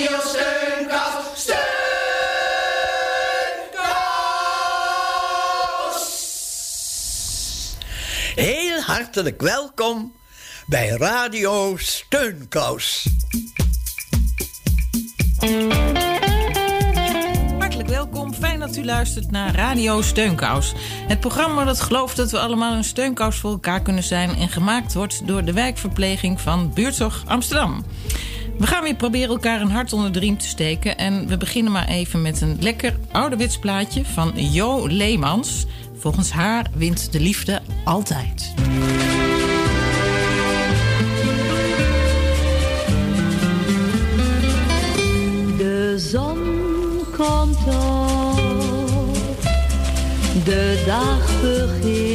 Radio Steunkous. Steunkous. Heel hartelijk welkom bij Radio Steunkous. Hartelijk welkom, fijn dat u luistert naar Radio Steunkous. Het programma dat gelooft dat we allemaal een steunkous voor elkaar kunnen zijn... en gemaakt wordt door de wijkverpleging van Buurtzorg Amsterdam. We gaan weer proberen elkaar een hart onder de riem te steken... en we beginnen maar even met een lekker ouderwets plaatje van Jo Leemans... Volgens haar wint de liefde altijd. De zon komt op, de dag begint.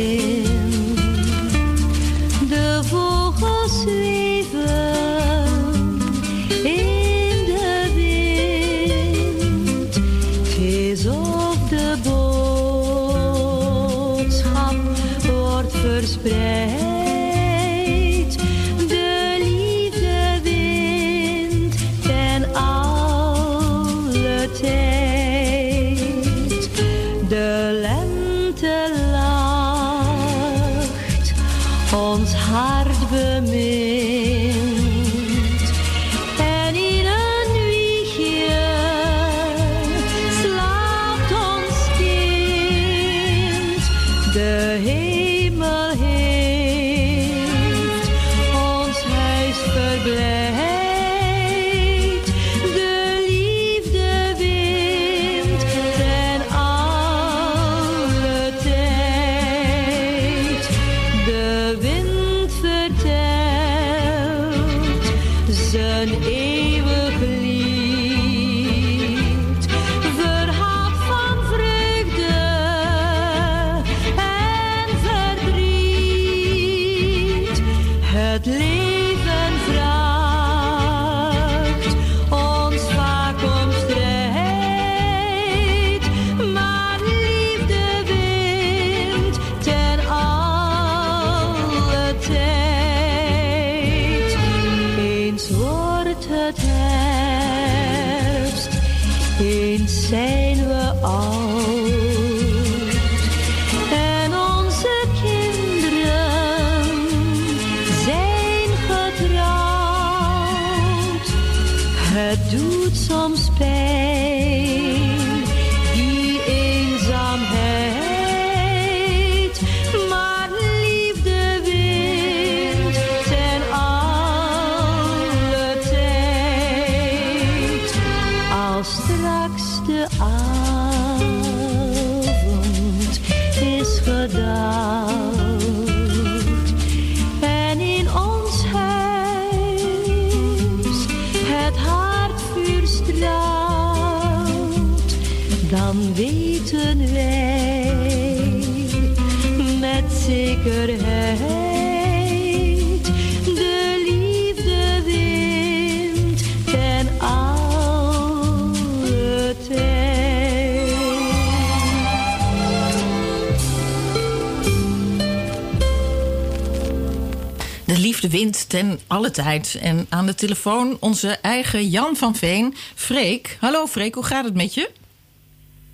Liefde wint ten alle tijd. En aan de telefoon onze eigen Jan van Veen, Freek. Hallo Freek, hoe gaat het met je?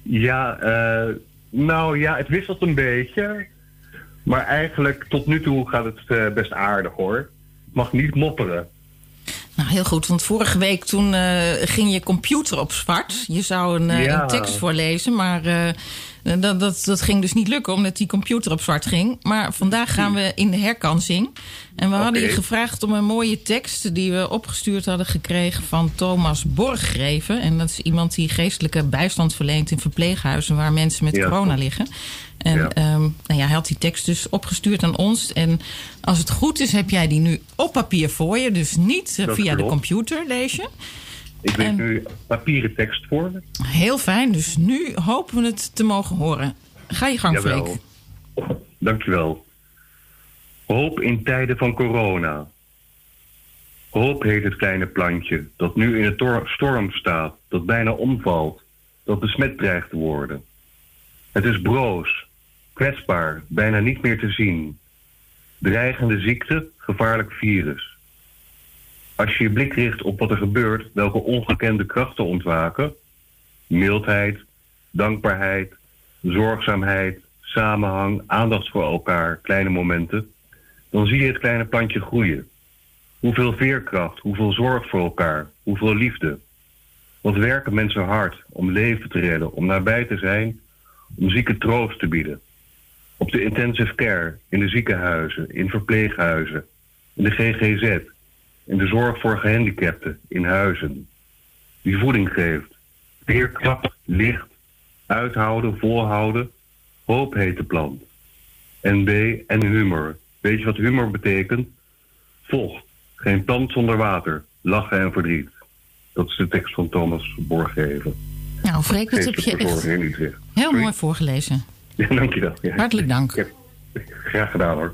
Ja, eh, nou ja, het wisselt een beetje. Maar eigenlijk tot nu toe gaat het eh, best aardig hoor. Mag niet mopperen. Nou, heel goed, want vorige week toen eh, ging je computer op zwart. Je zou een, eh, Ja. een tekst voorlezen, maar eh, dat, dat, dat ging dus niet lukken omdat die computer op zwart ging. Maar vandaag gaan we in de herkansing. En we hadden je gevraagd om een mooie tekst die we opgestuurd hadden gekregen van Thomas Borggreven. En dat is iemand die geestelijke bijstand verleent in verpleeghuizen waar mensen met Ja. corona liggen. En Ja. ehm, nou ja, hij had die tekst dus opgestuurd aan ons. En als het goed is, heb jij die nu op papier voor je. Dus niet eh, via de computer lees je. Ik lees En- nu papieren tekst voor. Heel fijn. Dus nu hopen we het te mogen horen. Ga je gang, Freek. Jawel. Dankjewel. Hoop in tijden van corona. Hoop heet het kleine plantje dat nu in de tor- storm staat, dat bijna omvalt, dat besmet dreigt te worden. Het is broos, kwetsbaar, bijna niet meer te zien. Dreigende ziekte, gevaarlijk virus. Als je je blik richt op wat er gebeurt, welke ongekende krachten ontwaken, mildheid, dankbaarheid, zorgzaamheid, samenhang, aandacht voor elkaar, kleine momenten, dan zie je het kleine plantje groeien. Hoeveel veerkracht, hoeveel zorg voor elkaar, hoeveel liefde. Wat werken mensen hard om leven te redden, om nabij te zijn, om zieke troost te bieden. Op de intensive care, in de ziekenhuizen, in verpleeghuizen, in de GGZ, in de zorg voor gehandicapten, in huizen. Die voeding geeft. Veerkracht, licht, uithouden, volhouden, hoop heet de plant. En B, en humor. Weet je wat humor betekent? Vocht. Geen plant zonder water. Lachen en verdriet. Dat is de tekst van Thomas Borggeven. Nou, Freek, dat heb je echt heel mooi voorgelezen. Ja, dankjewel. Ja. Hartelijk dank. Ja, graag gedaan hoor.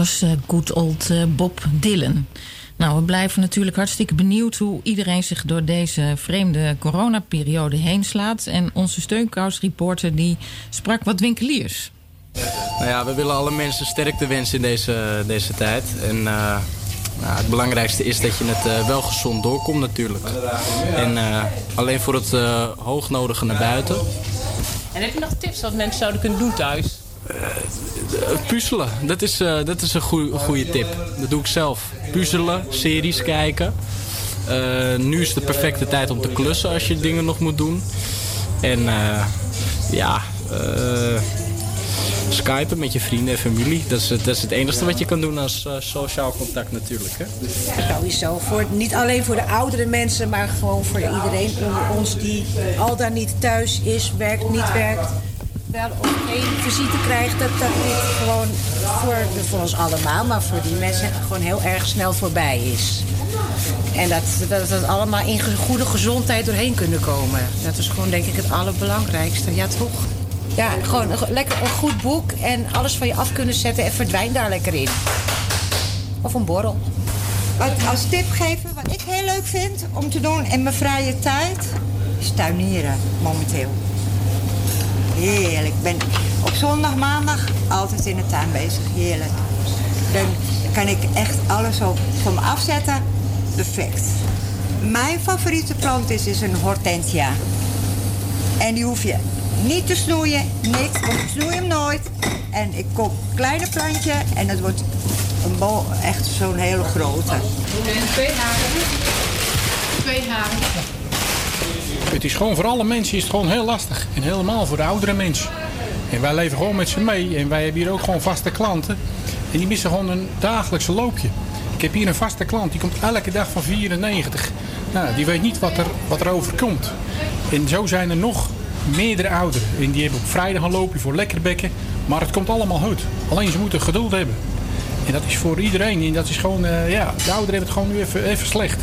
Was eh, good old eh, Bob Dylan. Nou, we blijven natuurlijk hartstikke benieuwd hoe iedereen zich door deze vreemde coronaperiode heen slaat. En onze steunkous-reporter die sprak wat winkeliers. Nou ja, we willen alle mensen sterkte wensen in deze, deze tijd. En eh, nou, het belangrijkste is dat je het wel gezond doorkomt natuurlijk. En eh, alleen voor het eh, hoognodige naar buiten. En heb je nog tips wat mensen zouden kunnen doen thuis? Eh, puzzelen, dat is, eh, dat is een goede tip. Dat doe ik zelf. Puzzelen, series kijken. Eh, nu is de perfecte tijd om te klussen als je dingen nog moet doen. En ja, skypen met je vrienden en familie. Dat is, dat is het enige wat je kan doen als sociaal contact natuurlijk. Hè? Sowieso. Voor, niet alleen voor de oudere mensen, maar gewoon voor iedereen onder ons die al dan niet thuis is, werkt, niet werkt wel of geen visite krijgt, dat, dat dit gewoon voor, ons allemaal, maar voor die mensen gewoon heel erg snel voorbij is. En dat, dat het allemaal in goede gezondheid doorheen kunnen komen. Dat is gewoon denk ik het allerbelangrijkste. Ja, toch? Ja, gewoon een, lekker een goed boek en alles van je af kunnen zetten en verdwijnt daar lekker in. Of een borrel. Als tip geven, wat ik heel leuk vind om te doen in mijn vrije tijd, is tuinieren momenteel. Heerlijk. Ik ben op zondag, maandag altijd in de tuin bezig. Heerlijk. Dan kan ik echt alles op van me afzetten. Perfect. Mijn favoriete plant is, is een hortensia. En die hoef je niet te snoeien, niks, want ik snoei hem nooit. En ik koop een kleine plantje en dat wordt een bol, echt zo'n hele grote. twee haren. Twee haren. Het is gewoon voor alle mensen is het gewoon heel lastig. En helemaal voor de oudere mensen. En wij leven gewoon met ze mee. En wij hebben hier ook gewoon vaste klanten. En die missen gewoon een dagelijkse loopje. Ik heb hier een vaste klant. Die komt elke dag van 94. Nou, die weet niet wat er, wat er overkomt. En zo zijn er nog meerdere ouderen. En die hebben op vrijdag een loopje voor lekkerbekken. Maar het komt allemaal goed. Alleen ze moeten geduld hebben. En dat is voor iedereen. En dat is gewoon, uh, ja, de ouderen hebben het gewoon nu even, even slecht.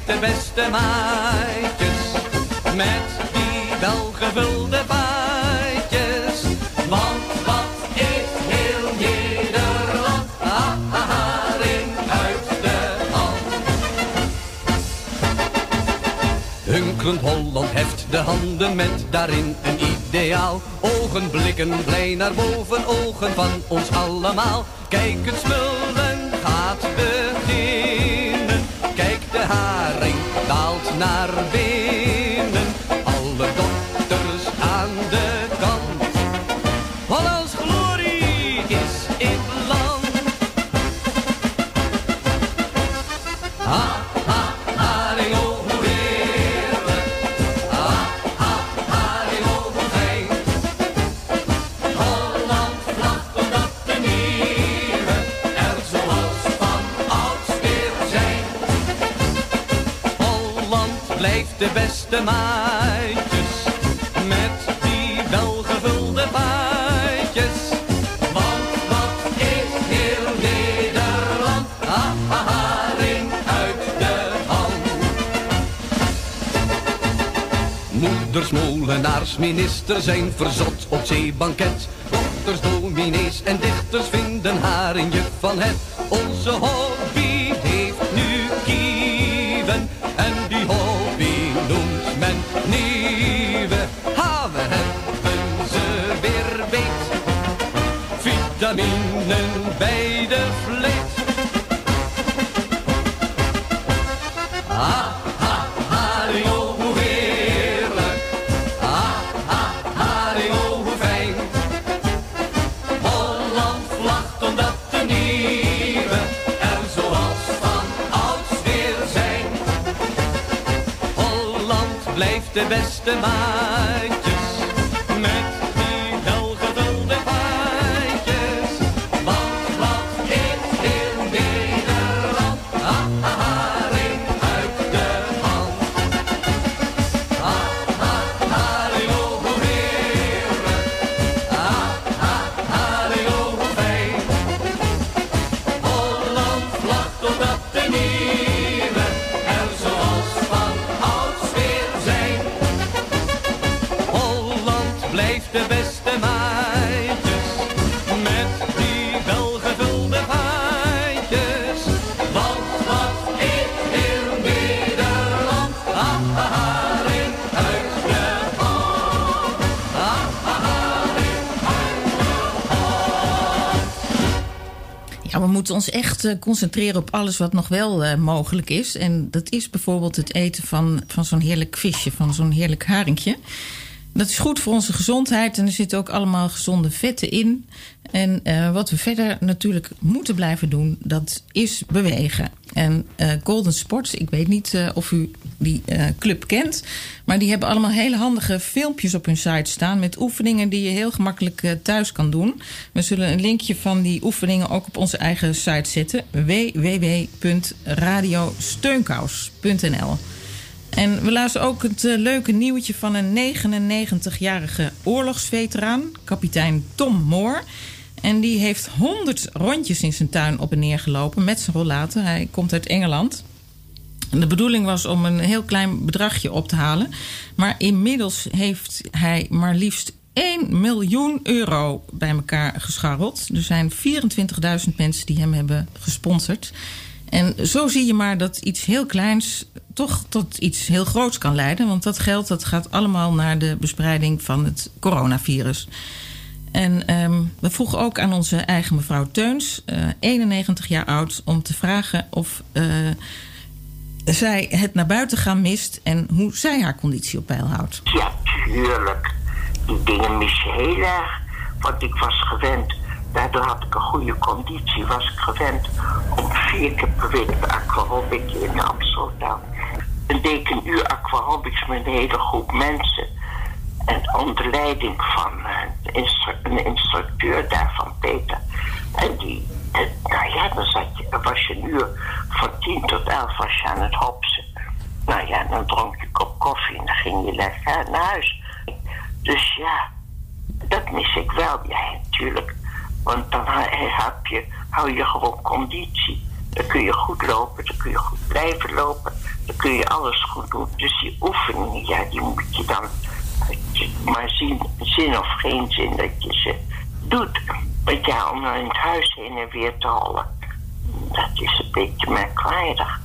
beste maatjes. Met die welgevulde baadjes. Want wat is heel Nederland? Haring uit de hand. Hunkerend Holland heft de handen met daarin een ideaal. Ogenblikken blij naar boven, ogen van ons allemaal. Kijk, het smullen sonar. Ministers zijn verzot op zeebanket. Dokters, dominees en dichters vinden haar in je van het. Echt concentreren op alles wat nog wel eh, mogelijk is. En dat is bijvoorbeeld het eten van, van zo'n heerlijk visje, van zo'n heerlijk haringje. Dat is goed voor onze gezondheid en er zitten ook allemaal gezonde vetten in. En eh, wat we verder natuurlijk moeten blijven doen, dat is bewegen. En eh, Golden Sports, ik weet niet eh, of u die eh, club kent, maar die hebben allemaal hele handige filmpjes op hun site staan met oefeningen die je heel gemakkelijk thuis kan doen. We zullen een linkje van die oefeningen ook op onze eigen site zetten: www.radiosteunkous.nl. En we lazen ook het leuke nieuwtje van een 99-jarige oorlogsveteraan, kapitein Tom Moore. En die heeft 100 rondjes in zijn tuin op en neer gelopen met zijn rollator. Hij komt uit Engeland. En de bedoeling was om een heel klein bedragje op te halen. Maar inmiddels heeft hij maar liefst 1 miljoen euro bij elkaar gescharreld. Er zijn 24.000 mensen die hem hebben gesponsord. En zo zie je maar dat iets heel kleins toch tot iets heel groots kan leiden. Want dat geld dat gaat allemaal naar de bespreiding van het coronavirus. En ehm, we vroegen ook aan onze eigen mevrouw Teuns, eh, 91 jaar oud, om te vragen of eh, zij het naar buiten gaan mist en hoe zij haar conditie op peil houdt. Ja, tuurlijk. Die dingen mis je heel erg. Want ik was gewend, daardoor had ik een goede conditie, was ik gewend om vier keer per week de aquarobic in Amsterdam. En deed een uur aquarobics met een hele groep mensen. En onder leiding van eh, een instructeur daarvan, Peter. En die, nou ja, dan zat je, was je een uur van tien tot elf was je aan het hopsen. Nou ja, dan dronk je een kop koffie en dan ging je lekker naar huis. Dus ja, dat mis ik wel, ja, natuurlijk. Want dan je, hou je gewoon conditie. Dan kun je goed lopen, dan kun je goed blijven lopen. Dan kun je alles goed doen. Dus die oefeningen, ja, die moet je dan maar zin of geen zin dat je ze doet. Want ja, om dan in het huis heen en weer te hollen, dat is een beetje merkwaardig.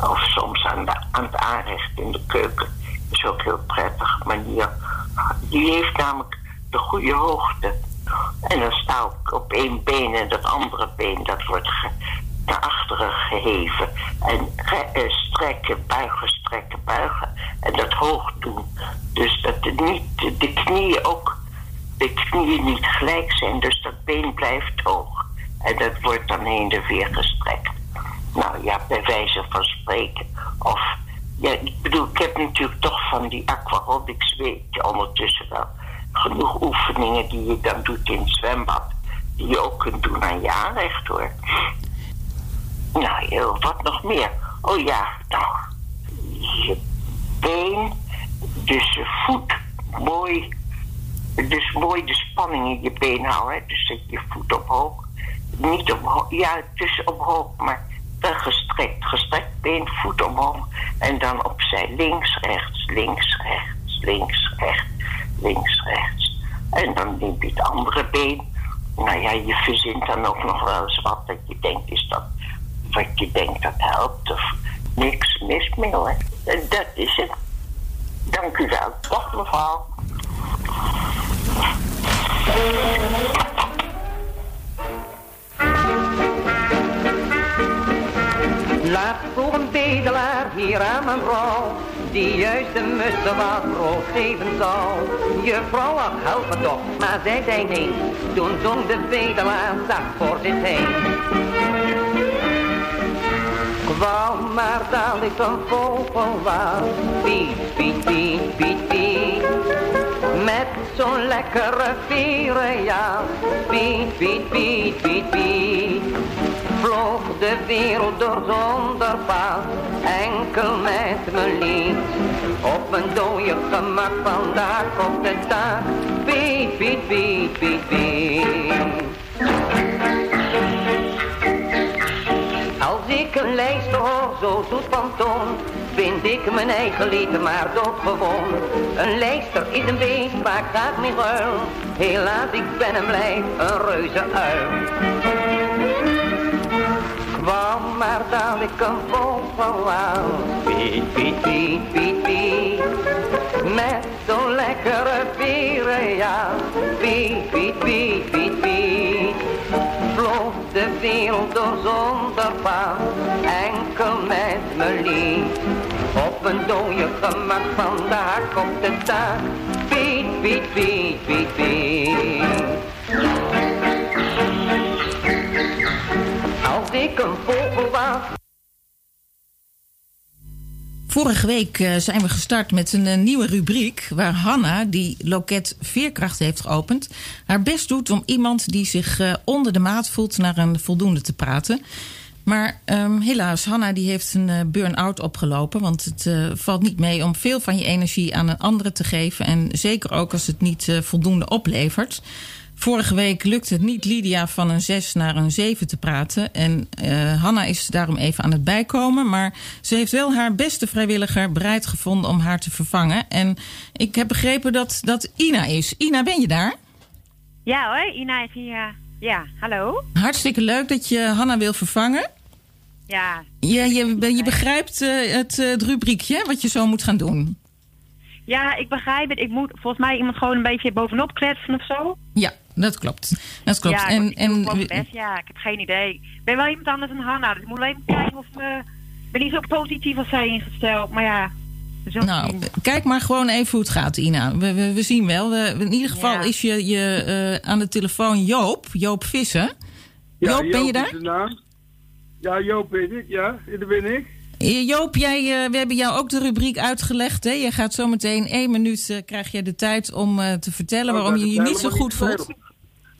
Of soms aan, aan het aanrecht in de keuken is ook heel prettig. Maar die, heeft namelijk de goede hoogte. En dan sta ik op één been en dat andere been dat wordt naar achteren geheven. En eh, strekken, buigen, strekken, buigen. En dat hoog doen. Dus dat het niet, de knieën ook, de knieën niet gelijk zijn. Dus dat been blijft hoog. En dat wordt dan heen en weer gestrekt. Nou ja, bij wijze van spreken. Of, ja, ik bedoel, ik heb natuurlijk toch van die aquarobics, weet je, ondertussen wel genoeg oefeningen die je dan doet in het zwembad. Die je ook kunt doen aan je aanrecht hoor. Nou, wat nog meer. Oh ja, nou, je been, dus je voet mooi, dus mooi de spanning in je been houden. hè. Dus dat je voet omhoog, niet omhoog, ja, dus omhoog, maar gestrekt, gestrekt been, voet omhoog. En dan opzij, links, rechts, links, rechts, links, rechts, links, rechts. En dan neem je het andere been. Nou ja, je verzint dan ook nog wel eens wat dat je denkt, is dat wat je denkt dat helpt of niks mis mee hoor. En dat is het. Dank u wel. Dag mevrouw. Laat voor een bedelaar hier aan mijn vrouw, die juist de mussen wat brood geven zal. Je vrouw had helpen toch, maar zij zei nee, toen zong de bedelaar zacht voor zich heen. Kwam maar dat ik een vogel was, piet, piet, piet, piet, piet. Met zo'n lekkere vierenjas, piet, piet, piet, piet, piet. Vloog de wereld door zonder pas, enkel met mijn lied. Op mijn dode gemak vandaag op de dag, piet, piet, piet, piet, piet. Ik een lijster hoor, zo zoet van toon, vind ik mijn eigen lied maar doodgewoon. Een lijster is een beest ik graag mee ruil, helaas ik ben en blijf een reuze uil. Kwam maar dat ik een vogel was, piet, piet, piet, piet, piet. Met zo'n lekkere vierenjas, piet, piet, piet, piet, piet. De wereld zonder paal, enkel met mijn lied. Op een dode gemak van de hak op de taak, Piet, Piet, Piet, Piet, Piet. Als ik een vogel was, Vorige week eh, zijn we gestart met een eh, nieuwe rubriek... waar Hanna, die loket Veerkracht heeft geopend... haar best doet om iemand die zich eh, onder de maat voelt... naar een voldoende te praten. Maar ehm, helaas, Hanna die heeft een burn-out opgelopen... want het valt niet mee om veel van je energie aan een andere te geven... en zeker ook als het niet voldoende oplevert... Vorige week lukte het niet Lydia van een 6 naar een 7 te praten. En eh, Hanna is daarom even aan het bijkomen. Maar ze heeft wel haar beste vrijwilliger bereid gevonden om haar te vervangen. En ik heb begrepen dat dat Ina is. Ina, ben je daar? Ja hoor, Ina is hier. Ja, hallo. Hartstikke leuk dat je Hanna wil vervangen. Ja, Je, je, je begrijpt eh, het, eh, het rubriekje wat je zo moet gaan doen. ja, ik begrijp het. Ik moet volgens mij iemand gewoon een beetje bovenop kletsen of zo. Ja, dat klopt. Dat klopt. Ja, en, ik, en, best. ja, ik heb geen idee. Ik ben wel iemand anders dan Hanna, dus ik moet wel even kijken of me... Ik ben niet zo positief als zij ingesteld, maar ja... Nou, zien. kijk maar gewoon even hoe het gaat, Ina. We, we, we zien wel. We, in ieder geval Ja. is je, je eh, aan de telefoon Joop, Joop Vissen. Joop, ben je is daar? de naam. Ja, Joop ben ik, ja. Daar ben ik. Eh, Joop, jij, eh, we hebben jou ook de rubriek uitgelegd. Hè? Je gaat zo meteen één minuut, eh, krijg je de tijd om te vertellen waarom je je niet zo goed voelt.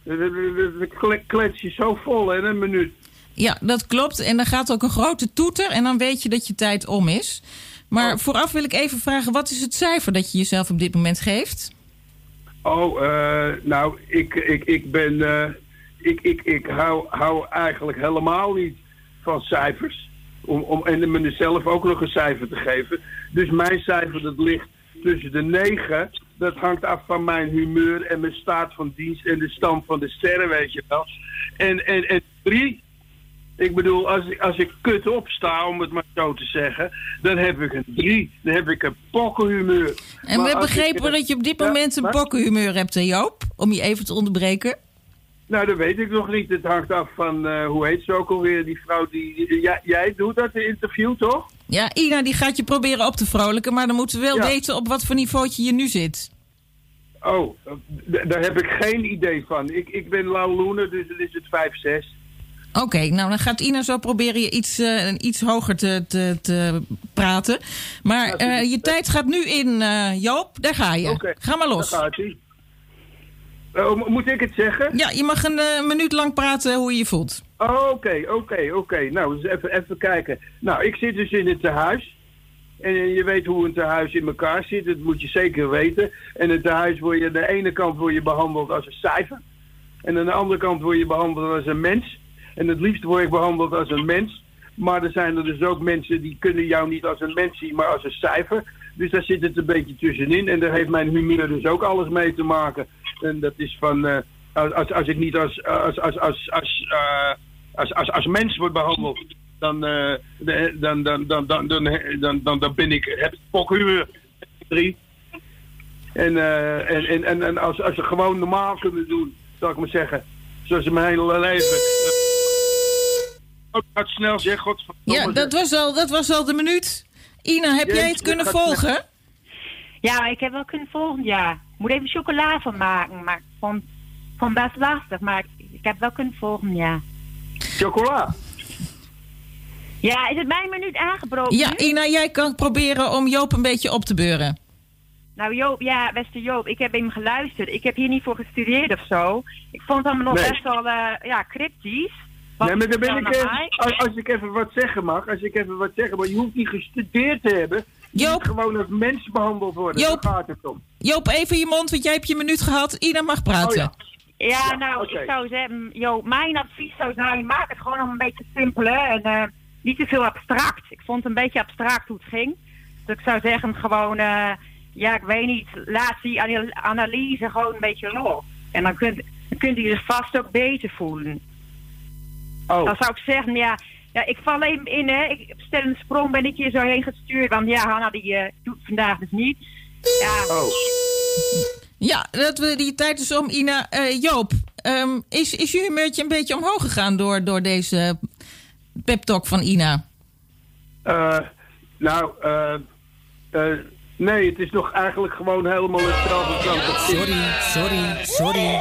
De klets je zo vol in een minuut. Ja, dat klopt. En dan gaat ook een grote toeter en dan weet je dat je tijd om is. Maar vooraf wil ik even vragen, wat is het cijfer dat je jezelf op dit moment geeft? Oh, nou, ik, ik, ik ben... ik, ik, ik hou, hou eigenlijk helemaal niet van cijfers. Om, om, en mezelf ook nog een cijfer te geven. Dus mijn cijfer, dat ligt tussen de negen. Dat hangt af van mijn humeur en mijn staat van dienst en de stand van de sterren, weet je wel. En, en, en drie, ik bedoel, als ik, als ik kut opsta, om het maar zo te zeggen, dan heb ik een drie. Dan heb ik een pokkenhumeur. En Maar we ik- begrepen dat je op dit moment een pokkenhumeur hebt, hè, Joop? Om je even te onderbreken. Nou, dat weet ik nog niet. Het hangt af van, eh, hoe heet ze ook alweer, die vrouw die... Ja, jij doet dat, de interview, toch? Ja, Ina die gaat je proberen op te vrolijken, maar dan moeten we wel Ja. weten op wat voor niveautje je nu zit. Oh, d- daar heb ik geen idee van. Ik, ik ben Lauloene, dus dan is het 5, 6. Oké, nou dan gaat Ina zo proberen je iets, eh, iets hoger te, te, te praten. Maar eh, je tijd gaat nu in, eh, Joop. Daar ga je. Ga maar los. Daar gaat mo- moet ik het zeggen? Ja, je mag een eh, minuut lang praten hoe je je voelt. Oh, Oké, oké, oké. Nou, dus even, even kijken. Nou, ik zit dus in het tehuis. En je weet hoe een tehuis in elkaar zit. Dat moet je zeker weten. En het tehuis word je aan de ene kant word je behandeld als een cijfer. En aan de andere kant word je behandeld als een mens. En het liefst word ik behandeld als een mens. Maar er zijn er dus ook mensen die kunnen jou niet als een mens zien, maar als een cijfer. Dus daar zit het een beetje tussenin. En daar heeft mijn humeur dus ook alles mee te maken. En dat is van, eh, als, als, ik niet als, als, als, als, als, eh, als, als, als mens word behandeld, dan, eh, dan, dan, dan, dan, dan, dan, dan, dan ben ik, heb ik. Drie. En, eh, en, en, en, en als, als ze gewoon normaal kunnen doen, zal ik maar zeggen. Zoals ze mijn hele leven. Oh, gaat snel zeg, godverdomme. Ja, dat was al, dat was al de minuut. Ina, heb jij het kunnen volgen? Ja, ik heb wel kunnen volgen, ja. Ik moet even chocola van maken, maar ik vond, vond best lastig. Maar ik, heb wel kunnen volgen, ja. Chocola? Ja, is het mijn minuut aangebroken Ja? Ina, jij kan proberen om Joop een beetje op te beuren. Nou Joop, ja, beste Joop, ik heb hem geluisterd. Ik heb hier niet voor gestudeerd of zo. Ik vond het allemaal nog Nee. best wel, eh, ja, cryptisch. Wat Nee, maar dan ben ik even, als, als ik even wat zeggen mag, als ik even wat zeggen mag, je hoeft niet gestudeerd te hebben. Je moet gewoon als mens behandeld worden. Joop. Daar gaat het om. Joop, even je mond, want jij hebt je minuut gehad. Ina mag praten. Oh, Ja, nou, ik zou zeggen, Joop, mijn advies zou zijn, maak het gewoon nog een beetje simpeler en eh, niet te veel abstract. Ik vond het een beetje abstract hoe het ging. Dus ik zou zeggen, gewoon, eh, ja, ik weet niet, laat die ana- analyse gewoon een beetje los. En dan kunt, dan kunt u je vast ook beter voelen. Oh. Dan zou ik zeggen, ja, ja ik val even in, hè. Ik, stel een sprong ben ik hier zo heen gestuurd, want ja, Hanna die eh, doet het vandaag dus niet. Ja, Oh. Ja, dat we die tijd is om. Ina, Eh, Joop, Ehm, is, is je humeurtje een beetje omhoog gegaan door, door deze pep talk van Ina? Eh, nou, nee, het is nog eigenlijk gewoon helemaal hetzelfde. Sorry, sorry, sorry.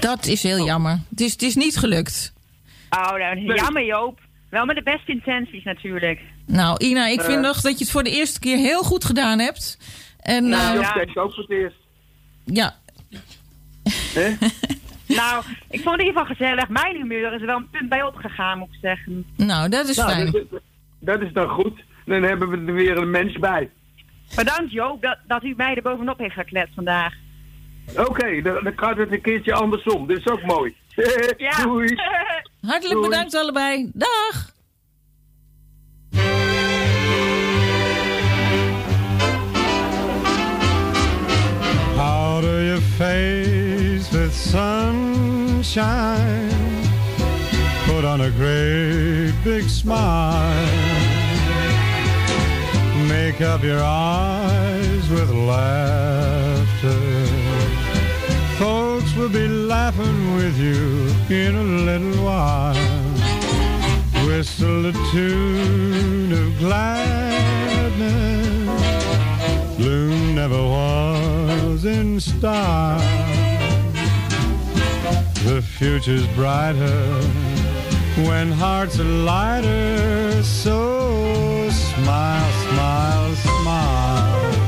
Dat is heel jammer. Het is, het is niet gelukt. Oh, nou, jammer Joop. Wel met de beste intenties natuurlijk. Nou, Ina, ik vind Eh. nog dat je het voor de eerste keer heel goed gedaan hebt. En, Nou, eh, Joop deed het ook voor het eerst. ja, Nou, ik vond het in ieder geval gezellig. Mijn humeur is er wel een punt bij opgegaan, moet ik zeggen. nou, dat is Nou, fijn. Dat, dat is dan goed. Dan hebben we er weer een mens bij. Bedankt Joop dat, dat u mij er bovenop heeft gekletst vandaag. Oké, dan, dan gaat het een keertje andersom. Dat is ook mooi. Ja. Doei. Hartelijk Doei. bedankt allebei. Dag! Powder your face with sunshine. Put on a great big smile. Make up your eyes with laughter. Will be laughing with you in a little while. Whistle a tune of gladness. Gloom never was in style. The future's brighter when hearts are lighter. So smile, smile, smile.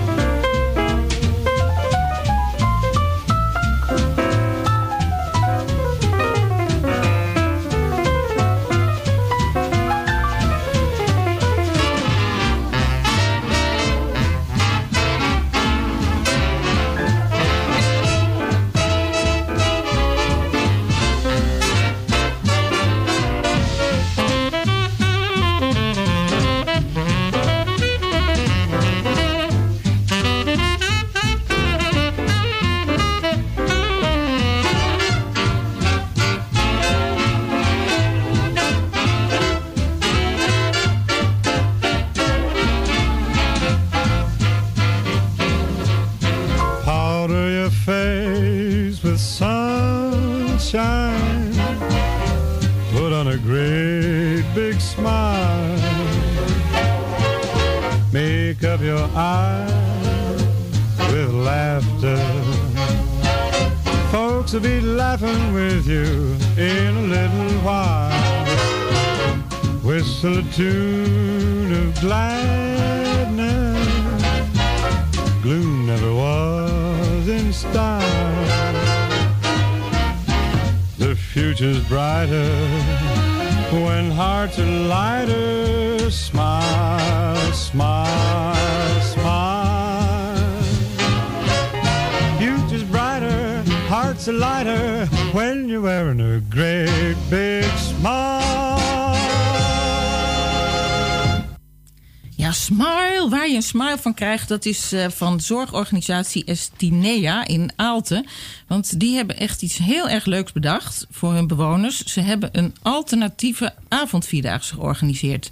Dat is eh, van zorgorganisatie Estinea in Aalten. Want die hebben echt iets heel erg leuks bedacht voor hun bewoners. Ze hebben een alternatieve avondvierdaagse georganiseerd.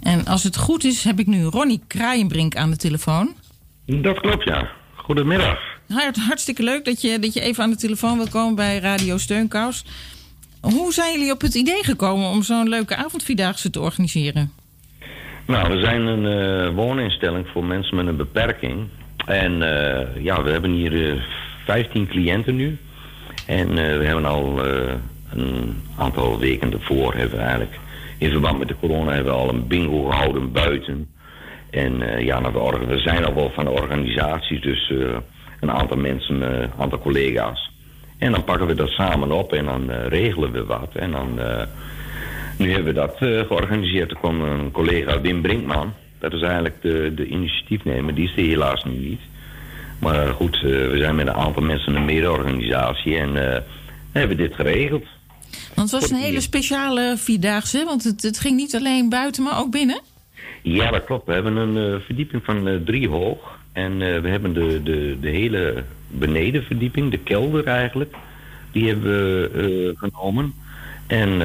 En als het goed is, heb ik nu Ronnie Kraaienbrink aan de telefoon. Dat klopt, ja. Goedemiddag. Hart, hartstikke leuk dat je, dat je even aan de telefoon wil komen bij Radio Steunkous. Hoe zijn jullie op het idee gekomen om zo'n leuke avondvierdaagse te organiseren? Nou, we zijn een eh, wooninstelling voor mensen met een beperking. En eh, ja, we hebben hier eh 15 cliënten nu. En we hebben al een aantal weken ervoor hebben we eigenlijk... In verband met de corona hebben we al een bingo gehouden buiten. En ja, we, zijn al wel van de organisaties, dus een aantal mensen, een aantal collega's. En dan pakken we dat samen op en dan regelen we wat. En dan... nu hebben we dat eh, georganiseerd. Er kwam een collega Wim Brinkman. Dat is eigenlijk de, de initiatiefnemer. Die is er helaas nu niet. Maar goed, eh, we zijn met een aantal mensen een mede-organisatie. En eh, hebben dit geregeld. Want het was een hele speciale vierdaagse, want het, het ging niet alleen buiten, maar ook binnen. Ja, dat klopt. We hebben een verdieping van eh, drie hoog. En we hebben de, de, de hele benedenverdieping, de kelder eigenlijk. Die hebben we genomen. En...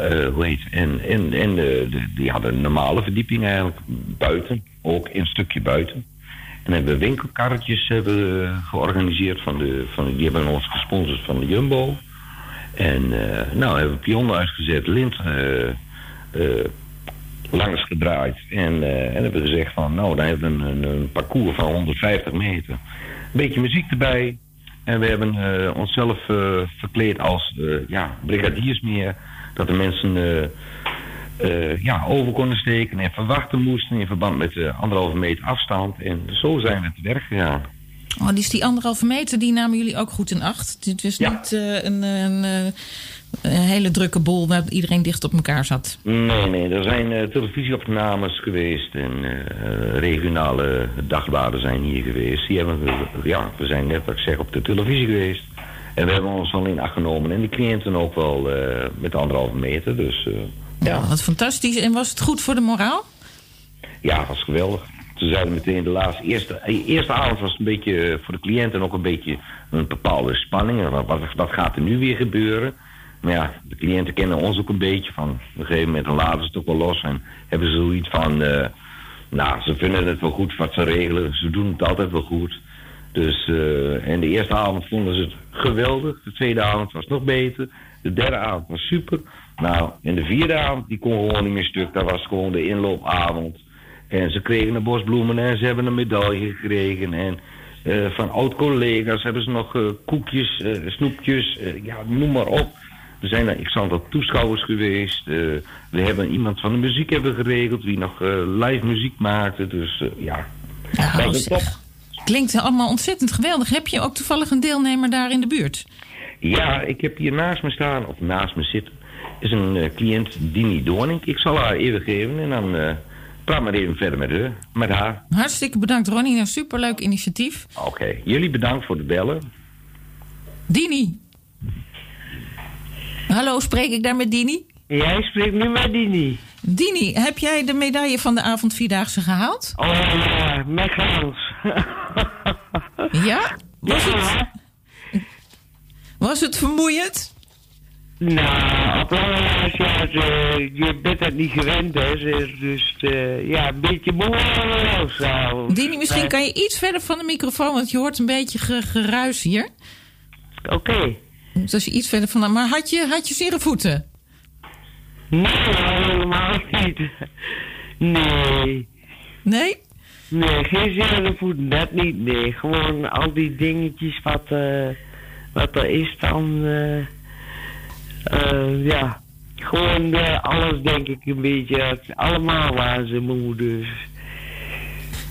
eh, eh, hoe heet En, en, en de, de, die hadden een normale verdieping eigenlijk buiten. Ook een stukje buiten. En hebben we winkelkarretjes hebben, we georganiseerd. Van de, van, die hebben ons gesponsord van de Jumbo. En eh, nou hebben we pionnen uitgezet, lint eh, eh, langs gedraaid. En, eh, en hebben we gezegd van nou, dan hebben we een, een, parcours van 150 meter. Een beetje muziek erbij. En we hebben eh, onszelf eh, verkleed als eh, ja, brigadiers meer. Dat de mensen eh, eh, ja, over konden steken en verwachten moesten in verband met de anderhalve meter afstand. En zo zijn we te werk gegaan. Oh, die is die anderhalve meter, die namen jullie ook goed in acht. Dit was niet eh, een, een, eh, een hele drukke bol waar iedereen dicht op elkaar zat. Nee, nee, er zijn eh, televisieopnames geweest en eh, regionale dagbladen zijn hier geweest. Die hebben we, ja, we zijn net wat ik zeg op de televisie geweest. En we hebben ons wel in acht genomen. En die cliënten ook wel eh, met anderhalve meter. Dus eh, Ja. Wat fantastisch. En was het goed voor de moraal? ja, het was geweldig. Ze zeiden meteen de laatste, eerste, eh, eerste avond was een beetje voor de cliënten ook een beetje een bepaalde spanning. Wat, wat, wat gaat er nu weer gebeuren? Maar ja, de cliënten kennen ons ook een beetje van. Op een gegeven moment dan laten ze het ook wel los en hebben ze zoiets van, eh, nou, ze vinden het wel goed wat ze regelen. Ze doen het altijd wel goed. Dus, eh, en de eerste avond vonden ze het geweldig. De tweede avond was nog beter. De derde avond was super. Nou, en de vierde avond, die kon gewoon niet meer stuk. Dat was gewoon de inloopavond. En ze kregen een bos bloemen en ze hebben een medaille gekregen. En eh, van oud-collega's hebben ze nog eh, koekjes, snoepjes, ja, noem maar op. Er zijn er x aantal toeschouwers geweest. We hebben iemand van de muziek hebben geregeld, die nog live muziek maakte. Dus ja, dat was top. Klinkt allemaal ontzettend geweldig. Heb je ook toevallig een deelnemer daar in de buurt? Ja, ik heb hier naast me staan, of naast me zitten, is een eh, cliënt, Dini Doorning. Ik zal haar even geven en dan eh, praat maar even verder met, haar, met haar. Hartstikke bedankt, Ronnie. Een superleuk initiatief. Oké, jullie bedankt voor het bellen. Dini. Hallo, spreek ik daar met Dini? Jij spreekt nu met Dini. Dini, heb jij de medaille van de avond Vierdaagse gehaald? Oh ja, met Hans. Ja? Was het, was het vermoeiend? Nou, op lange reis, ja, ze- je bent het niet gewend, hè. Dus, dus ja, een beetje moe zo. Dini, misschien kan je iets verder van de microfoon, want je hoort een beetje ge- geruis hier. Oké. Dus als je iets verder van... Maar had je, had je zere voeten? Nee, helemaal niet. Nee. Nee? Nee, geen zin in de dat niet, nee. Gewoon al die dingetjes wat, eh, wat er is dan, eh, eh, ja. Gewoon alles denk ik een beetje, allemaal waren ze moe, dus.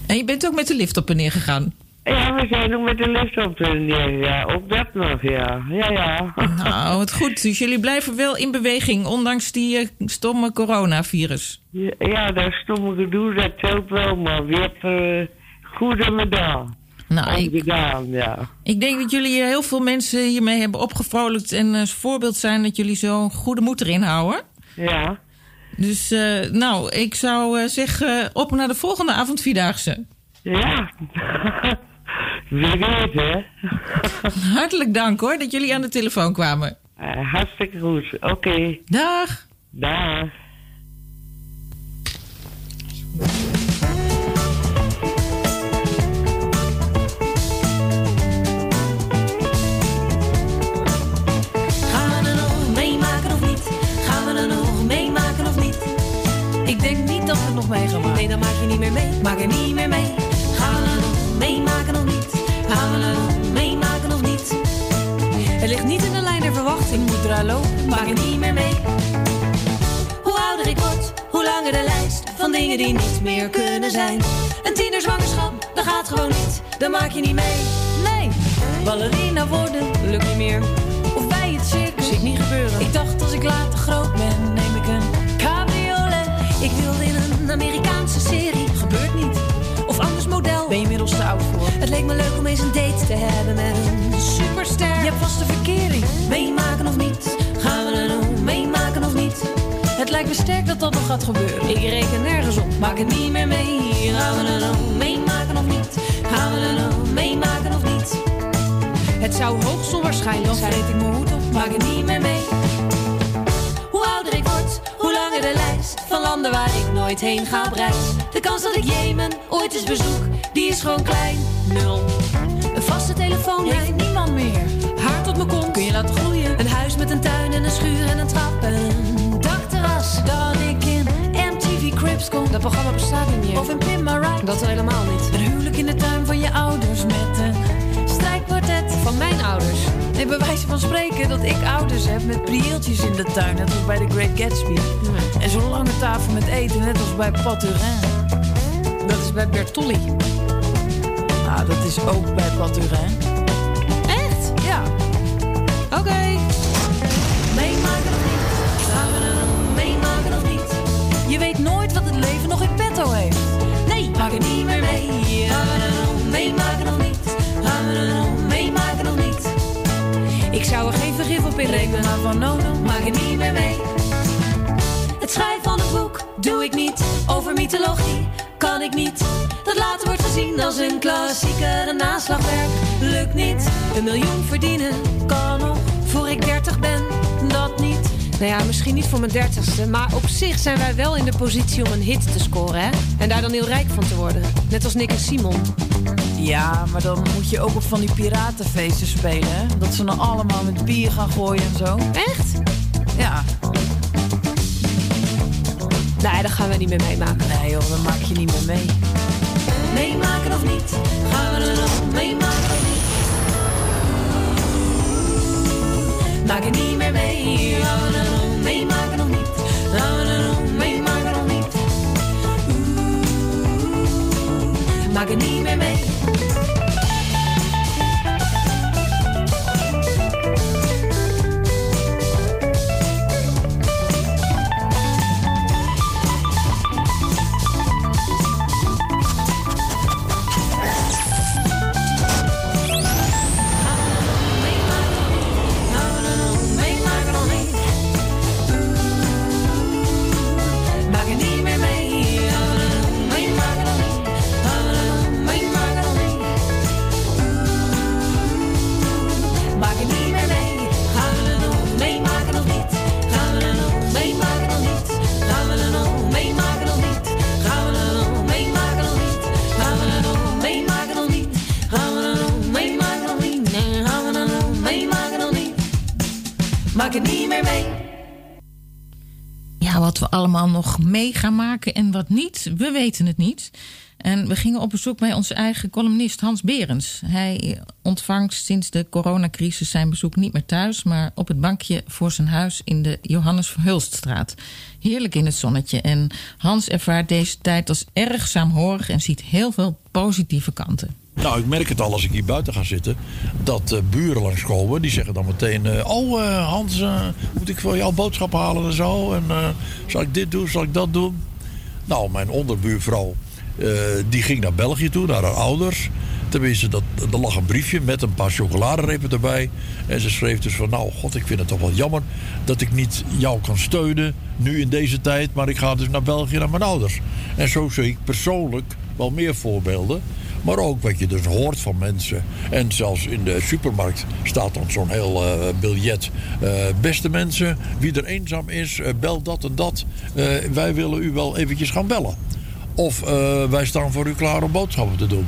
En je bent ook met de lift op en neer gegaan? Ja, we zijn ook met de lift op de neer, ja. Ook dat nog, ja. Ja, ja. Nou, wat goed. Dus jullie blijven wel in beweging, ondanks die eh, stomme coronavirus. Ja, ja, dat stomme gedoe, dat telt wel, maar we hebben uh, goede medaal. Nou, ik... gedaan, ja. Ik denk dat jullie eh, heel veel mensen hiermee hebben opgevrolijkt... en als voorbeeld zijn dat jullie zo'n goede moed erin houden. Ja. Dus, eh, nou, ik zou eh, zeggen, op naar de volgende avond Vierdaagse. Ja. Wie weet, hè. Hartelijk dank hoor, dat jullie aan de telefoon kwamen. Eh, hartstikke goed, oké. Dag. Dag. Gaan we er nog meemaken of niet? Gaan we er nog meemaken of niet? Ik denk niet dat we het nog mee gaan maken. Nee, dan maak je niet meer mee. Maak er niet meer mee. Meemaken of niet? Gaan we er meemaken of niet? Het ligt niet in de lijn der verwachting. Moet eraan lopen. Maak er niet meer mee. Hoe ouder ik word, hoe langer de lijst van dingen die niet meer kunnen zijn. Een tienerzwangerschap, dat gaat gewoon niet. Dan maak je niet mee. Nee, ballerina worden lukt niet meer. Oud voor? Het leek me leuk om eens een date te hebben met een superster. Je hebt vast een verkering. Meemaken of niet? Gaan we er nog meemaken of niet? Het lijkt me sterk dat dat nog gaat gebeuren. Ik reken nergens op. Maak het niet meer mee. Gaan we er nog meemaken of niet? Gaan we er nog meemaken of niet? Het zou hoogst onwaarschijnlijk Dan zijn. vreet ik mijn hoed op. Maak het niet meer mee. Hoe ouder ik word, hoe langer de lijst van landen waar ik nooit heen ga op reis. De kans dat ik Jemen ooit eens bezoek die is gewoon klein. Nul. Een vaste telefoonlijn. Heeft niemand meer. Haar tot mijn kont. Kun je laten groeien. Een huis met een tuin en een schuur en een trap en een dakterras. Dan ik in MTV Cribs kom. Dat programma bestaat niet meer. Of een Pin My Ride. Dat helemaal niet. Een huwelijk in de tuin van je ouders met een strijkkwartet. Van mijn ouders. Nee, bij wijze van spreken dat ik ouders heb met prieeltjes in de tuin. Net als bij de Great Gatsby. En zo'n lange tafel met eten, net als bij Paturin. Is bij Bertolli. Nou, dat is ook bij Paturin. Echt? Ja. Oké. Meemaken of niet? Gaan we er nog meemaken of niet? Je weet nooit wat het leven nog in petto heeft. Nee, maak het niet meer mee. Gaan we er meemaken of niet? Gaan we er nog meemaken of niet? Ik zou er geen vergif op inrekenen, maar van no, no, maak het niet meer mee. Het schrijven van een boek doe ik niet. Over mythologie kan ik niet. Dat later wordt gezien als een klassieker, een naslagwerk. Lukt niet. Een miljoen verdienen kan nog voor ik dertig ben. Dat niet. Nou ja, misschien niet voor mijn dertigste. Maar op zich zijn wij wel in de positie om een hit te scoren, hè? En daar dan heel rijk van te worden. Net als Nick en Simon. Ja, maar dan moet je ook op van die piratenfeesten spelen. Hè? Dat ze dan allemaal met bier gaan gooien en zo. Echt? Ja. Nee, dat gaan we niet meer meemaken. Nee joh, dan maak je niet meer mee. Meemaken of niet? Gaan we er nog meemaken of niet? Maak het niet meer mee. Gaan we er nog meemaken of niet? Gaan we er nog meemaken of niet? Oeh, Maak het niet meer mee. Het niet meer mee. Ja, wat we allemaal nog mee gaan maken en wat niet, we weten het niet. En we gingen op bezoek bij onze eigen columnist Hans Berends. Hij ontvangt sinds de coronacrisis zijn bezoek niet meer thuis, maar op het bankje voor zijn huis in de Johannes Verhulststraat. Heerlijk in het zonnetje. En Hans ervaart deze tijd als erg saamhorig en ziet heel veel positieve kanten. Nou, ik merk het al als ik hier buiten ga zitten. Dat eh, buren langskomen. Die zeggen dan meteen... eh, oh, eh, Hans, moet ik voor jou boodschappen halen en zo? En zal ik dit doen? Zal ik dat doen? Nou, mijn onderbuurvrouw... die ging naar België toe, naar haar ouders. Tenminste, dat, er lag een briefje met een paar chocoladerepen erbij. En ze schreef dus van... Nou, god, ik vind het toch wel jammer... dat ik niet jou kan steunen... nu in deze tijd. Maar ik ga dus naar België, naar mijn ouders. En zo zie ik persoonlijk wel meer voorbeelden... Maar ook wat je dus hoort van mensen. En zelfs in de supermarkt staat dan zo'n heel eh, biljet. Eh, beste mensen, wie er eenzaam is, eh, bel dat en dat. Wij willen u wel eventjes gaan bellen. Of wij staan voor u klaar om boodschappen te doen.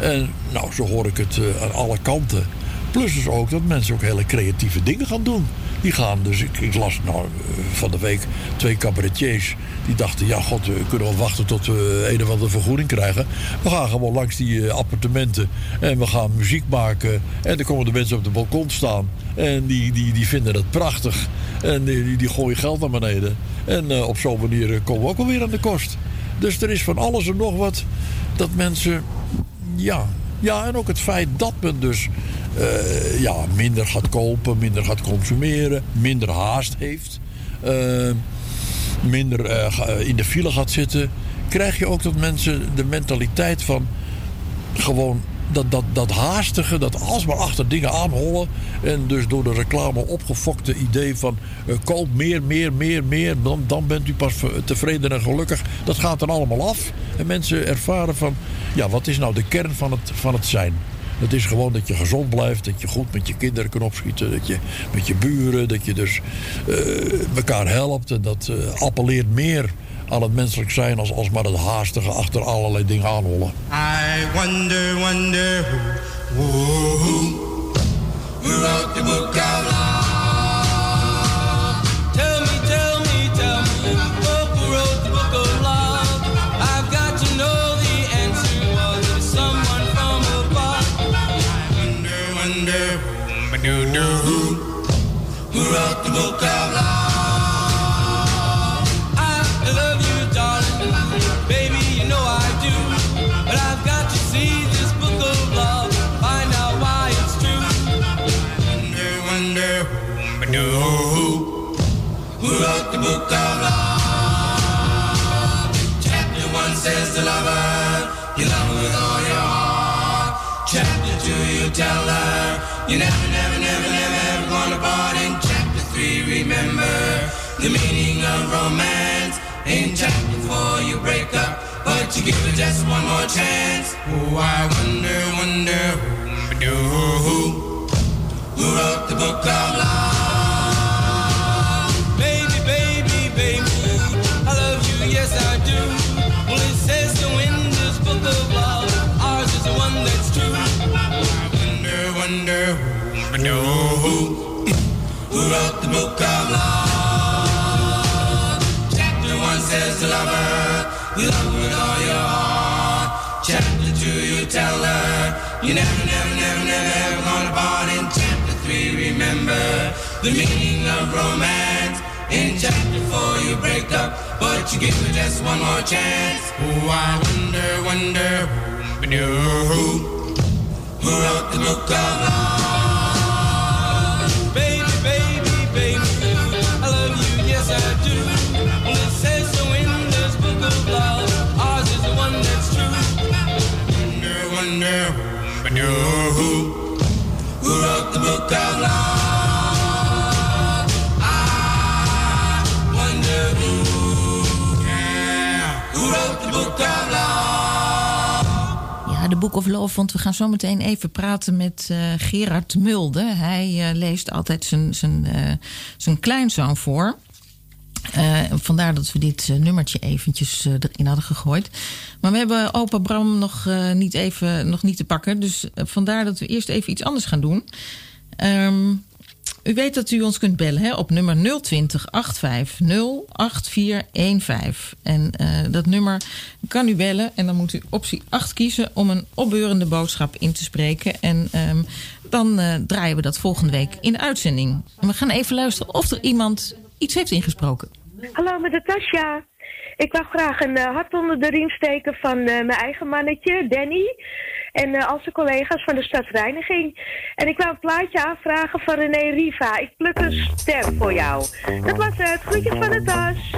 En nou, zo hoor ik het aan alle kanten. Plus dus ook dat mensen ook hele creatieve dingen gaan doen. Die gaan dus, ik, las nou, eh, van de week twee cabaretiers. Die dachten, ja god, we kunnen wel wachten tot we een of andere vergoeding krijgen. We gaan gewoon langs die eh, appartementen en we gaan muziek maken. En dan komen de mensen op de balkon staan. En die, die, die vinden het prachtig. En die, die, gooien geld naar beneden. En eh, op zo'n manier komen we ook alweer aan de kost. Dus er is van alles en nog wat dat mensen ja, ja, en ook het feit dat men dus eh, ja, minder gaat kopen, minder gaat consumeren, minder haast heeft, eh, minder eh, in de file gaat zitten, krijg je ook dat mensen de mentaliteit van gewoon dat, dat, dat haastige, dat alsmaar achter dingen aanhollen. En dus door de reclame opgefokte idee van eh, koop meer, meer, meer, meer. Dan, dan bent u pas tevreden en gelukkig. Dat gaat er allemaal af. En mensen ervaren van, ja, wat is nou de kern van het, van het zijn? Het is gewoon dat je gezond blijft, dat je goed met je kinderen kan opschieten, dat je met je buren, dat je dus eh, elkaar helpt en dat eh, appelleert meer aan het menselijk zijn als, als maar het haastige achter allerlei dingen aanhollen. I wonder, wonder who? Do do who, who wrote the book of love? I love you, darling, baby, you know I do. But I've got to see this book of love, find out why it's true. Wonder, wonder who, who, who wrote the book of love? Chapter one says the lover, you love with all your heart. Chapter two, you tell her, you never, the meaning of romance. In chapter four, you break up, but you give it just one more chance. Oh, I wonder, wonder who, who, who wrote the book of love? Baby, baby, baby, I love you, yes I do. Well, it says so in this book of love, ours is the one that's true. I wonder, wonder who, who, who wrote the book of love? The meaning of romance. In chapter four, you break up, but you give her just one more chance. Oh, I wonder, wonder who, who, who wrote the book of love? Baby, baby, baby, I love you, yes I do. Well, it says so in this book of love, ours is the one that's true. Wonder, wonder who, who, who wrote the book of love? De Book of Love, want we gaan zo meteen even praten met eh, Gerard Mulde. Hij eh, leest altijd zijn, zijn, eh, zijn kleinzoon voor. Vandaar dat we dit nummertje eventjes erin hadden gegooid. Maar we hebben opa Bram nog, niet, even, nog niet te pakken. Dus vandaar dat we eerst even iets anders gaan doen. Ehm, u weet dat u ons kunt bellen hè, op nummer 020 850 8415. En eh, dat nummer kan u bellen en dan moet u optie 8 kiezen om een opbeurende boodschap in te spreken. En ehm, dan eh, draaien we dat volgende week in de uitzending. En we gaan even luisteren of er iemand iets heeft ingesproken. Hallo, met Natasja. Ik wou graag een eh, hart onder de riem steken van eh, mijn eigen mannetje, Danny. En eh, al zijn collega's van de stadsreiniging. En ik wou een plaatje aanvragen van René Riva. Ik pluk een ster voor jou. Dat was het. Groetjes van de tas.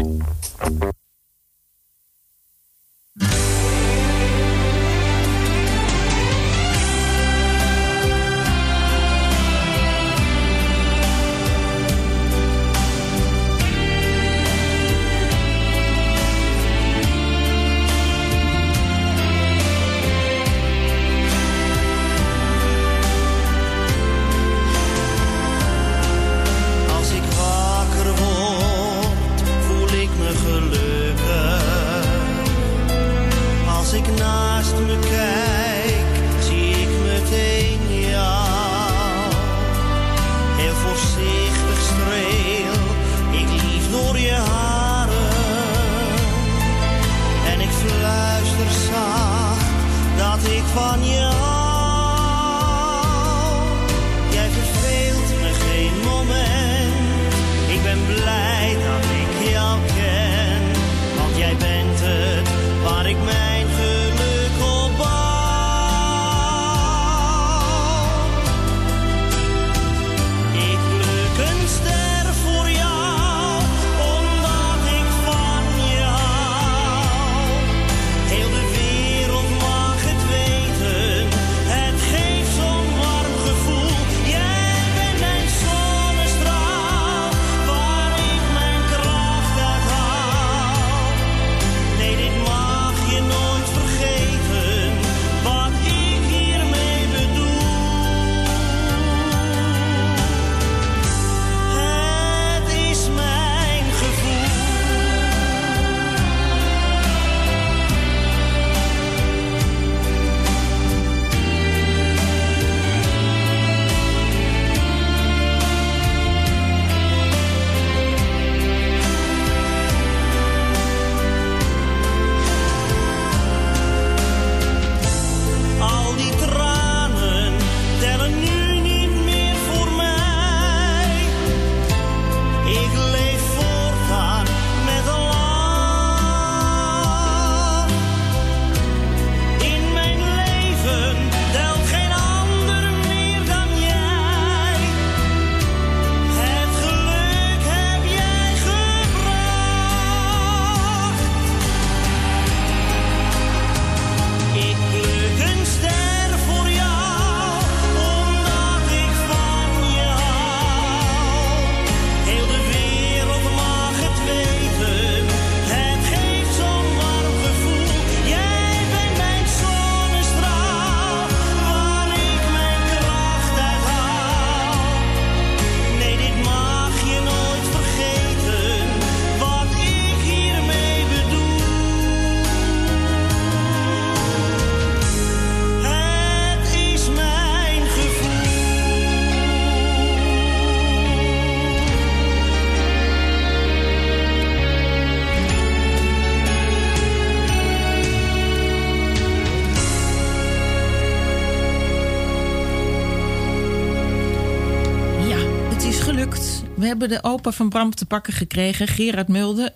Hebben de opa van Bram te pakken gekregen, Gerard Mulder.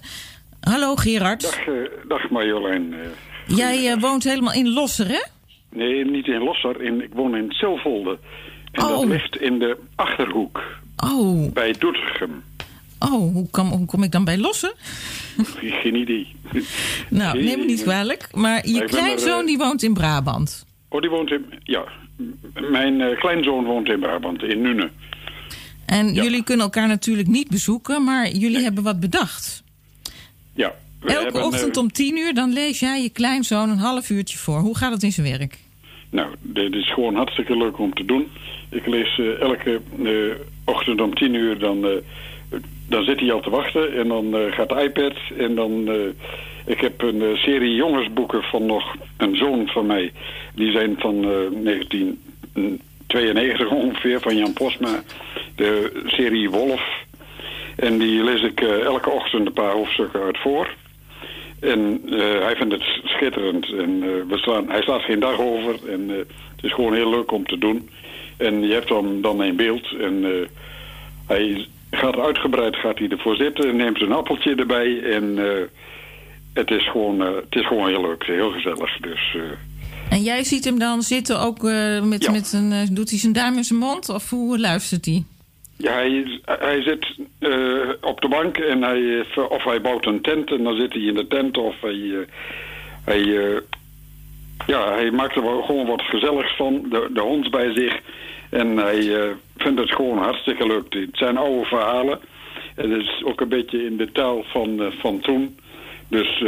Hallo Gerard. Dag, eh, dag Marjolein. Eh, Jij eh, woont helemaal in Losser, hè? nee, niet in Losser. In, ik woon in Zilvolde. En dat Oh. ligt in de Achterhoek. Oh. Bij Doetinchem. Oh, hoe kom, hoe kom ik dan bij Losser? Geen idee. Nou, neem me niet kwalijk. Maar je kleinzoon er, die woont in Brabant. Oh, die woont in... Ja, mijn kleinzoon woont in Brabant, in Nune. En jullie kunnen elkaar natuurlijk niet bezoeken, maar jullie hebben wat bedacht. Ja. Elke ochtend eh, om tien uur, dan lees jij je kleinzoon een half uurtje voor. Hoe gaat het in zijn werk? Nou, dit is gewoon hartstikke leuk om te doen. Ik lees eh, elke eh, ochtend om tien uur, dan, dan zit hij al te wachten. En dan gaat de iPad en dan... Ik heb een serie jongensboeken van nog een zoon van mij. Die zijn van 19 92 ongeveer van Jan Posma, de serie Wolf. En die lees ik eh, elke ochtend een paar hoofdstukken uit voor. En eh, hij vindt het schitterend. En eh, we slaan, hij slaat geen dag over. En het is gewoon heel leuk om te doen. En je hebt hem dan in beeld. En hij gaat uitgebreid gaat hij ervoor zitten. Neemt een appeltje erbij. En het, is gewoon, het is gewoon heel leuk. Heel gezellig. Dus... En jij ziet hem dan zitten ook eh, met, Ja. met een... eh, doet hij zijn duim in zijn mond of hoe luistert hij? ja, hij, hij zit eh, op de bank. En hij, of hij bouwt een tent. En dan zit hij in de tent. Of hij... hij ja, hij maakt er gewoon wat gezelligs van. De, de hond bij zich. En hij vindt het gewoon hartstikke leuk. Het zijn oude verhalen. Het is ook een beetje in de taal van, van toen. Dus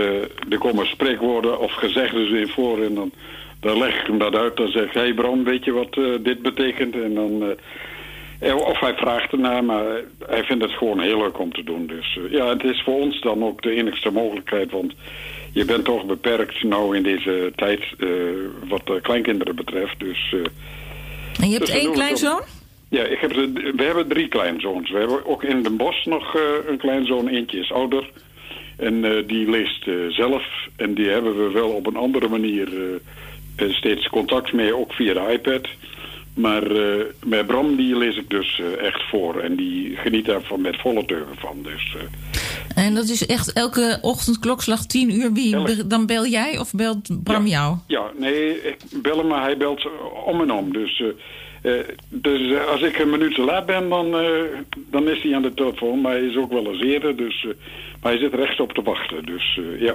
er komen spreekwoorden of gezegden in voor. En dan, dan leg ik hem dat uit. Dan zeg ik, hey Bram, weet je wat eh, dit betekent? En dan... eh, eh, of hij vraagt ernaar, maar hij vindt het gewoon heel leuk om te doen. Dus ja, het is voor ons dan ook de enigste mogelijkheid. Want je bent toch beperkt nou in deze tijd wat de kleinkinderen betreft. Dus, En je hebt dus één kleinzoon? Ja, ik heb we hebben drie kleinzoons. We hebben ook in Den Bosch nog een kleinzoon. Eentje is ouder. En die leest zelf. En die hebben we wel op een andere manier steeds contact mee. Ook via de iPad. Maar eh, met Bram die lees ik dus eh, echt voor. En die geniet daar van met volle teugen van. Dus eh, En dat is echt elke ochtend klokslag tien uur. Wie, dan bel jij of belt Bram jou? ja, nee, ik bel hem, maar hij belt om en om. Dus, eh, eh, dus eh, als ik een minuut te laat ben, dan, eh, dan is hij aan de telefoon. Maar hij is ook wel eens eerder. Dus, eh, maar hij zit rechts op te wachten. Dus eh, ja.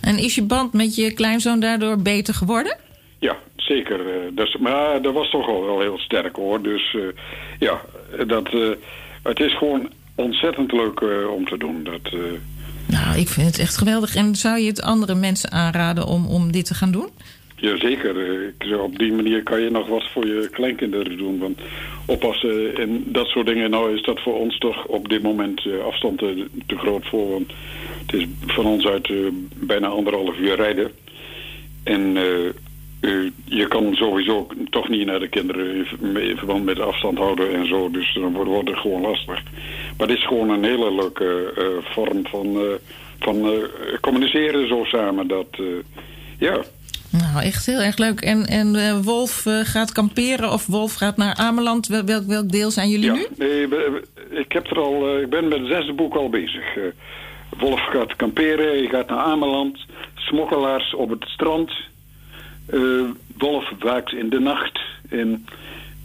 En is je band met je kleinzoon daardoor beter geworden? Ja, zeker. eh, dus, maar dat was toch wel, wel heel sterk hoor. Dus eh, ja, dat, eh, het is gewoon ontzettend leuk om te doen. Dat, Nou, ik vind het echt geweldig. En zou je het andere mensen aanraden om, om dit te gaan doen? Jazeker. Op die manier kan je nog wat voor je kleinkinderen doen. Want oppassen en dat soort dingen, nou is dat voor ons toch op dit moment afstand te, te groot voor. Want het is van ons uit bijna anderhalf uur rijden. En je kan sowieso toch niet naar de kinderen in ver- in verband met afstand houden en zo. Dus dan wordt, het gewoon lastig. Maar het is gewoon een hele leuke eh, vorm van, eh, van eh, communiceren zo samen. Dat, ja. Nou, echt heel erg leuk. En, en Wolf gaat kamperen of Wolf gaat naar Ameland. Wel- Welk, welk deel zijn jullie nu? Nee, ik, heb er al, ik ben met het zesde boek al bezig. Wolf gaat kamperen, hij gaat naar Ameland. Smokkelaars op het strand. Eh, Wolf waakt in de nacht. En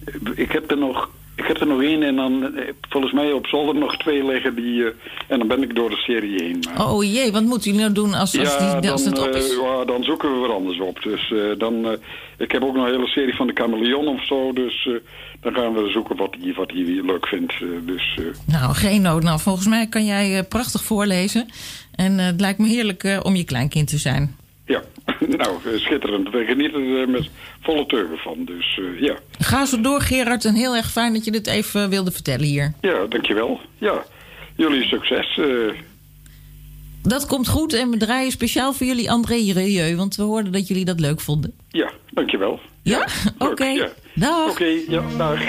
eh, ik heb er nog... Ik heb er nog één en dan eh, volgens mij op zolder nog twee liggen die... eh, en dan ben ik door de serie heen. Maar- Oh jee, wat moet jullie nou doen als, als, die, als dan, het op eh, is? ja, dan zoeken we weer anders op. Dus eh, dan, eh, ik heb ook nog een hele serie van de Chameleon of zo. Dus eh, dan gaan we zoeken wat hij wat hij leuk vindt. eh, dus, eh, Nou, geen nood. Nou, volgens mij kan jij eh, prachtig voorlezen. En eh, het lijkt me heerlijk eh, om je kleinkind te zijn. ja, nou, eh, schitterend. We genieten er met volle teugen van. Dus eh, ja. Ga zo door, Gerard. En heel erg fijn dat je dit even wilde vertellen hier. ja, dankjewel. Ja, jullie succes. eh, Dat komt goed en we draaien speciaal voor jullie André Rieu. Want we hoorden dat jullie dat leuk vonden. ja, dankjewel. Ja? leuk, Oké. ja. Dag. Oké, ja, dag.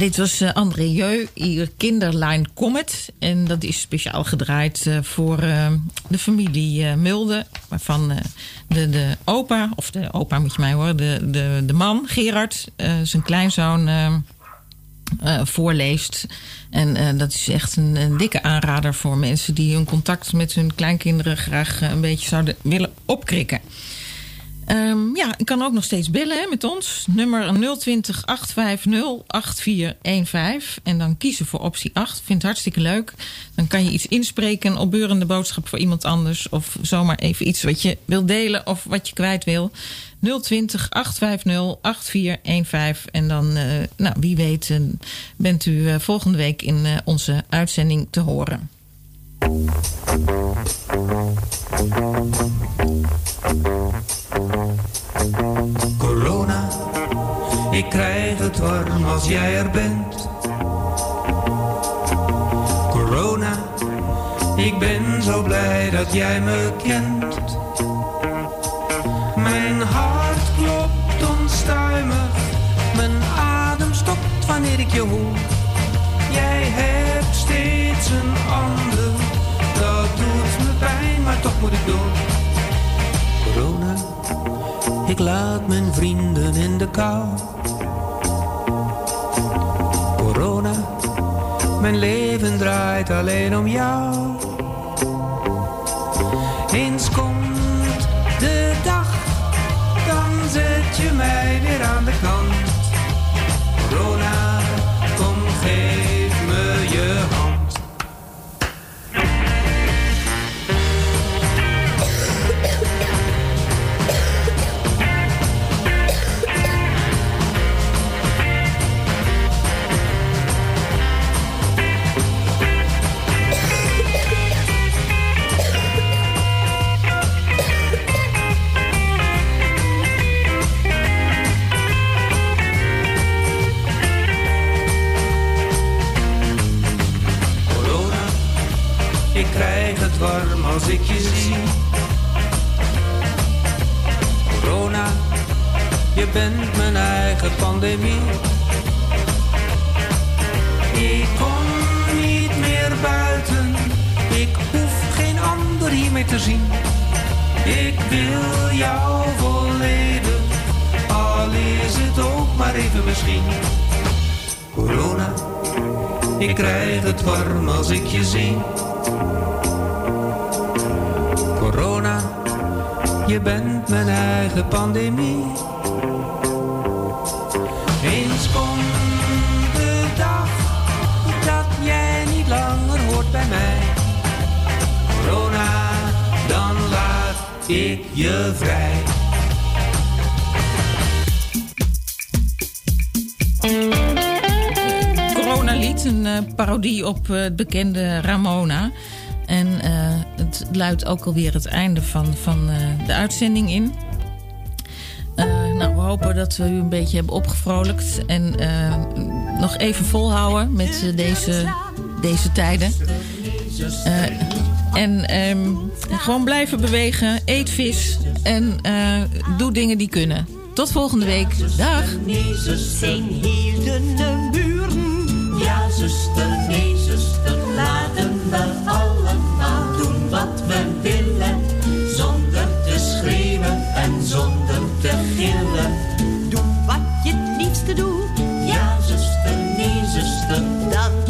Dit was uh, André Jeu, hier Kinderline Comet. En dat is speciaal gedraaid uh, voor uh, de familie Mulde. Waarvan de, de opa, of de opa moet je mij horen, de, de, de man, Gerard, zijn kleinzoon voorleest. En dat is echt een, een, dikke aanrader voor mensen die hun contact met hun kleinkinderen graag een beetje zouden willen opkrikken. Um, ja, ik kan ook nog steeds bellen hè, met ons. Nummer 020 850 8415. En dan kiezen voor optie 8. Vind het hartstikke leuk. Dan kan je iets inspreken, opbeurende boodschap voor iemand anders. Of zomaar even iets wat je wil delen of wat je kwijt wil. 020 850 8415. En dan, uh, nou, wie weet, uh, bent u uh, volgende week in onze uitzending te horen. Corona, ik krijg het warm als jij er bent. Corona, ik ben zo blij dat jij me kent. Mijn hart klopt onstuimig, mijn adem stopt wanneer ik je hoor. Jij toch moet ik door. Corona ik laat mijn vrienden in de kou. Corona, mijn leven draait alleen om jou. Eens komt de dag, dan zet je mij weer aan de kant. Warm als ik je zie. Corona, je bent mijn eigen pandemie. Ik kom niet meer buiten, ik hoef geen ander hier meer te zien. Ik wil jou volledig, al is het ook maar even misschien. Corona, ik krijg het warm als ik je zie. Je bent mijn eigen pandemie. Eens komt de dag dat jij niet langer hoort bij mij. Corona, dan laat ik je vrij. Corona lied, een uh, parodie op uh, het bekende Ramona. Luidt ook alweer het einde van, van uh, de uitzending in. Uh, nou, we hopen dat we u een beetje hebben opgevrolijkt. En nog even volhouden met deze, deze tijden. en um, gewoon blijven bewegen. Eet vis. En doe dingen die kunnen. Tot volgende week. Dag. Ja,